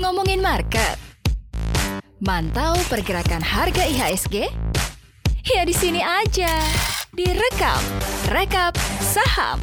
Ngomongin market. Mantau pergerakan harga IHSG? Ya di sini aja. Direkap, rekap saham.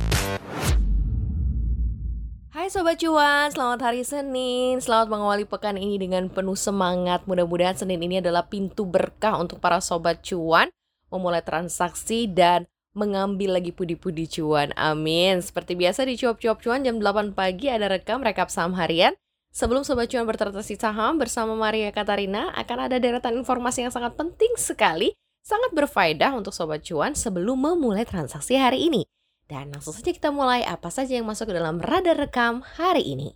Hai Sobat Cuan, selamat hari Senin Selamat mengawali pekan ini dengan penuh semangat Mudah-mudahan Senin ini adalah pintu berkah untuk para Sobat Cuan Memulai transaksi dan mengambil lagi pudi-pudi cuan Amin Seperti biasa di Cuap-Cuap Cuan jam 8 pagi ada rekam rekap saham harian Sebelum Sobat Cuan bertransaksi saham bersama Maria Katarina Akan ada deretan informasi yang sangat penting sekali Sangat berfaedah untuk Sobat Cuan sebelum memulai transaksi hari ini dan langsung saja kita mulai apa saja yang masuk ke dalam radar rekam hari ini.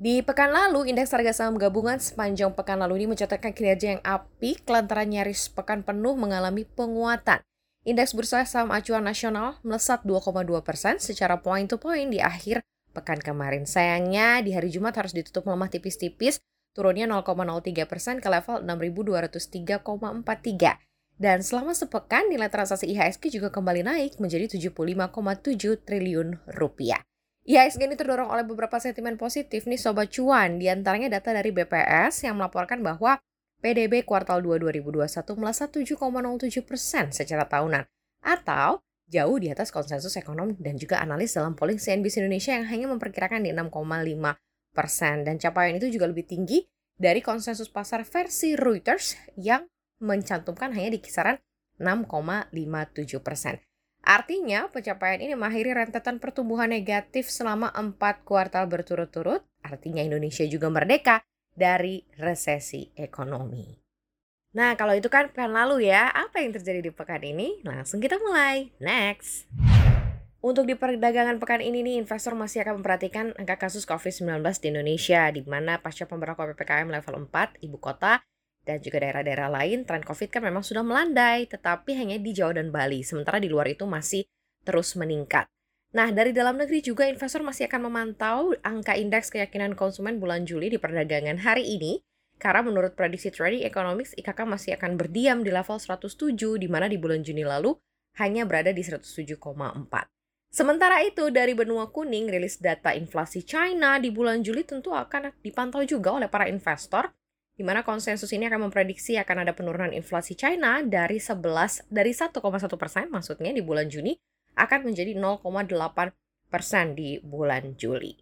Di pekan lalu, indeks harga saham gabungan sepanjang pekan lalu ini mencatatkan kinerja yang apik lantaran nyaris pekan penuh mengalami penguatan. Indeks bursa saham acuan nasional melesat 2,2 persen secara point to point di akhir pekan kemarin. Sayangnya di hari Jumat harus ditutup melemah tipis-tipis, turunnya 0,03 persen ke level 6.203,43. Dan selama sepekan nilai transaksi IHSG juga kembali naik menjadi 75,7 triliun rupiah. IHSG ini terdorong oleh beberapa sentimen positif nih Sobat Cuan, di antaranya data dari BPS yang melaporkan bahwa PDB kuartal 2 2021 melesat 7,07 persen secara tahunan, atau jauh di atas konsensus ekonom dan juga analis dalam polling CNBC Indonesia yang hanya memperkirakan di 6,5 persen. Dan capaian itu juga lebih tinggi dari konsensus pasar versi Reuters yang mencantumkan hanya di kisaran 6,57 persen. Artinya, pencapaian ini mengakhiri rentetan pertumbuhan negatif selama empat kuartal berturut-turut, artinya Indonesia juga merdeka dari resesi ekonomi. Nah, kalau itu kan pekan lalu ya, apa yang terjadi di pekan ini? Langsung kita mulai. Next! Untuk di perdagangan pekan ini nih, investor masih akan memperhatikan angka kasus COVID-19 di Indonesia, di mana pasca pemberlakuan PPKM level 4, ibu kota dan juga daerah-daerah lain, tren COVID kan memang sudah melandai, tetapi hanya di Jawa dan Bali, sementara di luar itu masih terus meningkat. Nah, dari dalam negeri juga investor masih akan memantau angka indeks keyakinan konsumen bulan Juli di perdagangan hari ini, karena menurut prediksi Trading Economics, IKK masih akan berdiam di level 107, di mana di bulan Juni lalu hanya berada di 107,4. Sementara itu, dari benua kuning, rilis data inflasi China di bulan Juli tentu akan dipantau juga oleh para investor di mana konsensus ini akan memprediksi akan ada penurunan inflasi China dari 11 dari 1,1 persen maksudnya di bulan Juni akan menjadi 0,8 persen di bulan Juli.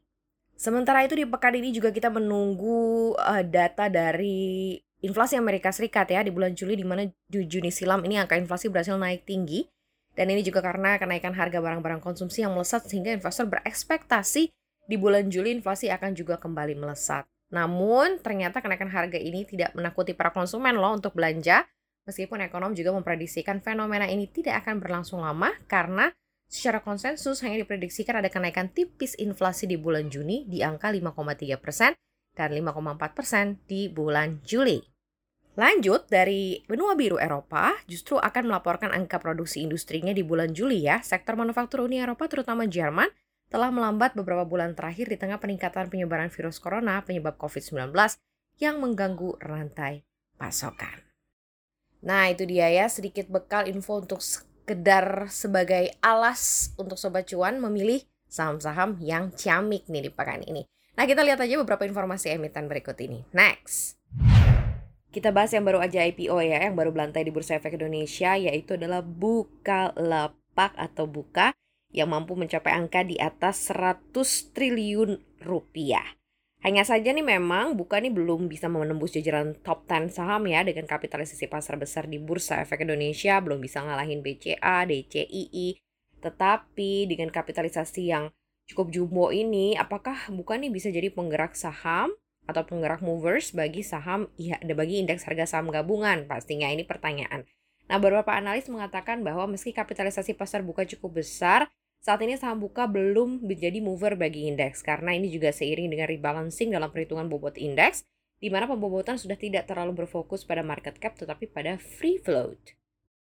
Sementara itu di pekan ini juga kita menunggu uh, data dari inflasi Amerika Serikat ya di bulan Juli di mana di Juni silam ini angka inflasi berhasil naik tinggi dan ini juga karena kenaikan harga barang-barang konsumsi yang melesat sehingga investor berekspektasi di bulan Juli inflasi akan juga kembali melesat. Namun, ternyata kenaikan harga ini tidak menakuti para konsumen loh untuk belanja, meskipun ekonom juga memprediksikan fenomena ini tidak akan berlangsung lama karena secara konsensus hanya diprediksikan ada kenaikan tipis inflasi di bulan Juni di angka 5,3 persen dan 5,4 persen di bulan Juli. Lanjut, dari benua biru Eropa justru akan melaporkan angka produksi industrinya di bulan Juli ya. Sektor manufaktur Uni Eropa terutama Jerman telah melambat beberapa bulan terakhir di tengah peningkatan penyebaran virus corona penyebab COVID-19 yang mengganggu rantai pasokan. Nah, itu dia ya sedikit bekal info untuk sekedar sebagai alas untuk sobat cuan memilih saham-saham yang ciamik nih di pekan ini. Nah, kita lihat aja beberapa informasi emiten berikut ini. Next. Kita bahas yang baru aja IPO ya, yang baru belantai di Bursa Efek Indonesia, yaitu adalah Bukalapak atau Buka yang mampu mencapai angka di atas 100 triliun rupiah. Hanya saja nih memang bukan nih belum bisa menembus jajaran top 10 saham ya dengan kapitalisasi pasar besar di Bursa Efek Indonesia belum bisa ngalahin BCA, DCII. Tetapi dengan kapitalisasi yang cukup jumbo ini apakah bukan nih bisa jadi penggerak saham atau penggerak movers bagi saham ya bagi indeks harga saham gabungan? Pastinya ini pertanyaan. Nah, beberapa analis mengatakan bahwa meski kapitalisasi pasar buka cukup besar, saat ini saham buka belum menjadi mover bagi indeks karena ini juga seiring dengan rebalancing dalam perhitungan bobot indeks di mana pembobotan sudah tidak terlalu berfokus pada market cap tetapi pada free float.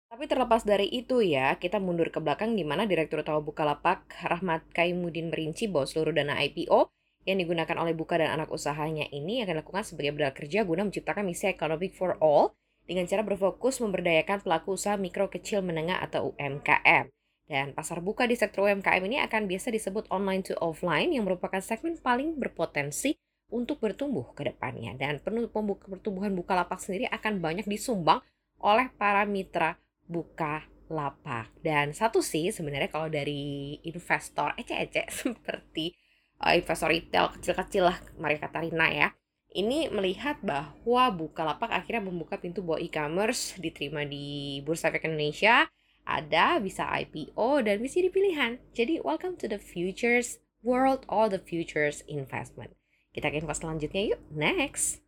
Tapi terlepas dari itu ya, kita mundur ke belakang di mana Direktur Utama Bukalapak Rahmat Kaimudin merinci bahwa seluruh dana IPO yang digunakan oleh Buka dan anak usahanya ini akan dilakukan sebagai modal kerja guna menciptakan misi economic for all dengan cara berfokus memberdayakan pelaku usaha mikro kecil menengah atau UMKM. Dan pasar buka di sektor UMKM ini akan biasa disebut online to offline yang merupakan segmen paling berpotensi untuk bertumbuh ke depannya. Dan pertumbuhan buka lapak sendiri akan banyak disumbang oleh para mitra buka lapak. Dan satu sih sebenarnya kalau dari investor ece-ece seperti uh, investor retail kecil-kecil lah Maria Katarina ya. Ini melihat bahwa Bukalapak akhirnya membuka pintu bahwa e-commerce diterima di Bursa Efek Indonesia, ada bisa IPO dan bisa dipilihan. Jadi welcome to the futures world or the futures investment. Kita ke info selanjutnya yuk. Next.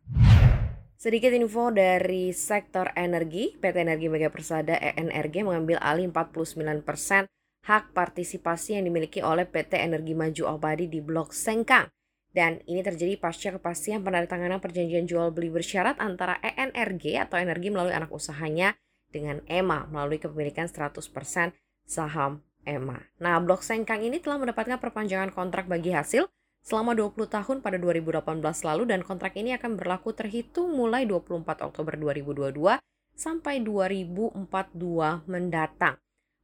Sedikit info dari sektor energi, PT Energi Mega Persada ENRG mengambil alih 49% hak partisipasi yang dimiliki oleh PT Energi Maju Abadi di Blok Sengkang. Dan ini terjadi pasca kepastian penandatanganan perjanjian jual beli bersyarat antara ENRG atau energi melalui anak usahanya dengan EMA melalui kepemilikan 100% saham EMA. Nah, Blok Sengkang ini telah mendapatkan perpanjangan kontrak bagi hasil selama 20 tahun pada 2018 lalu dan kontrak ini akan berlaku terhitung mulai 24 Oktober 2022 sampai 2042 mendatang.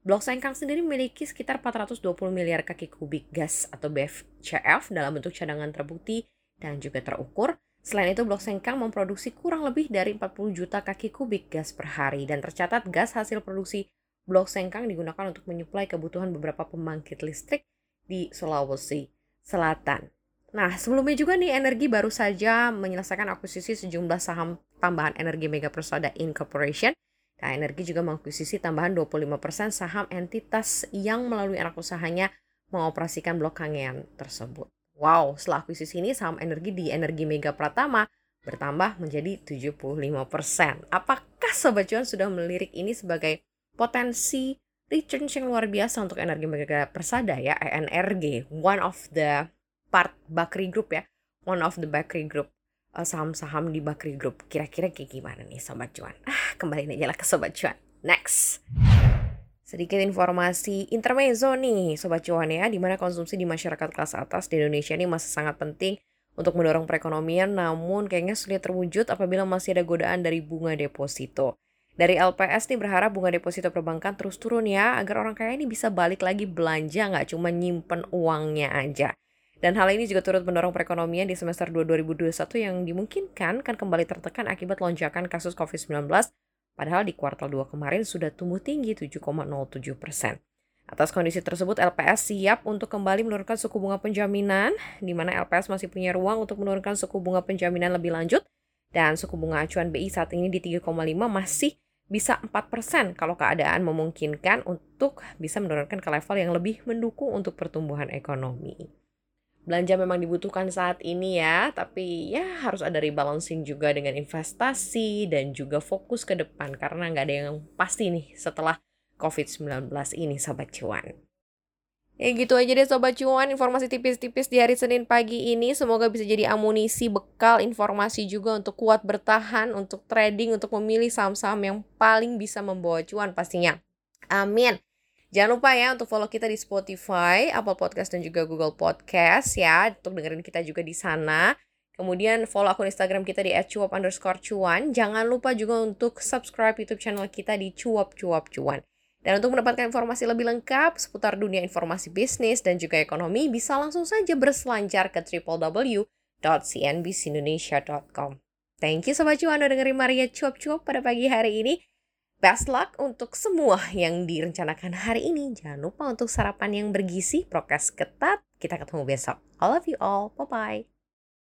Blok Sengkang sendiri memiliki sekitar 420 miliar kaki kubik gas atau BFCF dalam bentuk cadangan terbukti dan juga terukur. Selain itu, Blok Sengkang memproduksi kurang lebih dari 40 juta kaki kubik gas per hari dan tercatat gas hasil produksi Blok Sengkang digunakan untuk menyuplai kebutuhan beberapa pembangkit listrik di Sulawesi Selatan. Nah, sebelumnya juga nih Energi baru saja menyelesaikan akuisisi sejumlah saham tambahan Energi Mega Persada Incorporation. Nah, Energi juga mengakuisisi tambahan 25% saham entitas yang melalui anak usahanya mengoperasikan blok Kangean tersebut. Wow, setelah akuisisi ini saham energi di Energi Mega Pratama bertambah menjadi 75%. Apakah Sobat Cuan sudah melirik ini sebagai potensi returns yang luar biasa untuk energi mega persada ya? ENRG one of the part Bakri Group ya. One of the Bakri Group eh, saham-saham di Bakri Group. Kira-kira kayak gimana nih Sobat Cuan? Ah kembali aja lah ke Sobat Cuan. Next Sedikit informasi intermezzo nih Sobat Cuan ya, di mana konsumsi di masyarakat kelas atas di Indonesia ini masih sangat penting untuk mendorong perekonomian, namun kayaknya sulit terwujud apabila masih ada godaan dari bunga deposito. Dari LPS nih berharap bunga deposito perbankan terus turun ya, agar orang kaya ini bisa balik lagi belanja, nggak cuma nyimpen uangnya aja. Dan hal ini juga turut mendorong perekonomian di semester 2 2021 yang dimungkinkan kan kembali tertekan akibat lonjakan kasus COVID-19, padahal di kuartal 2 kemarin sudah tumbuh tinggi 7,07 persen. Atas kondisi tersebut, LPS siap untuk kembali menurunkan suku bunga penjaminan, di mana LPS masih punya ruang untuk menurunkan suku bunga penjaminan lebih lanjut, dan suku bunga acuan BI saat ini di 3,5 masih bisa 4% kalau keadaan memungkinkan untuk bisa menurunkan ke level yang lebih mendukung untuk pertumbuhan ekonomi. Belanja memang dibutuhkan saat ini ya, tapi ya harus ada rebalancing juga dengan investasi dan juga fokus ke depan karena nggak ada yang pasti nih setelah COVID-19 ini Sobat Cuan. Ya gitu aja deh Sobat Cuan, informasi tipis-tipis di hari Senin pagi ini. Semoga bisa jadi amunisi, bekal, informasi juga untuk kuat bertahan, untuk trading, untuk memilih saham-saham yang paling bisa membawa cuan pastinya. Amin. Jangan lupa ya untuk follow kita di Spotify, Apple Podcast, dan juga Google Podcast ya. Untuk dengerin kita juga di sana. Kemudian follow akun Instagram kita di @cuap underscore cuan. Jangan lupa juga untuk subscribe YouTube channel kita di cuap cuap cuan. Dan untuk mendapatkan informasi lebih lengkap seputar dunia informasi bisnis dan juga ekonomi, bisa langsung saja berselancar ke www.cnbcindonesia.com. Thank you Sobat Cuan udah dengerin Maria cuap-cuap pada pagi hari ini. Best luck untuk semua yang direncanakan hari ini. Jangan lupa untuk sarapan yang bergizi, prokes ketat. Kita ketemu besok. I love you all. Bye-bye.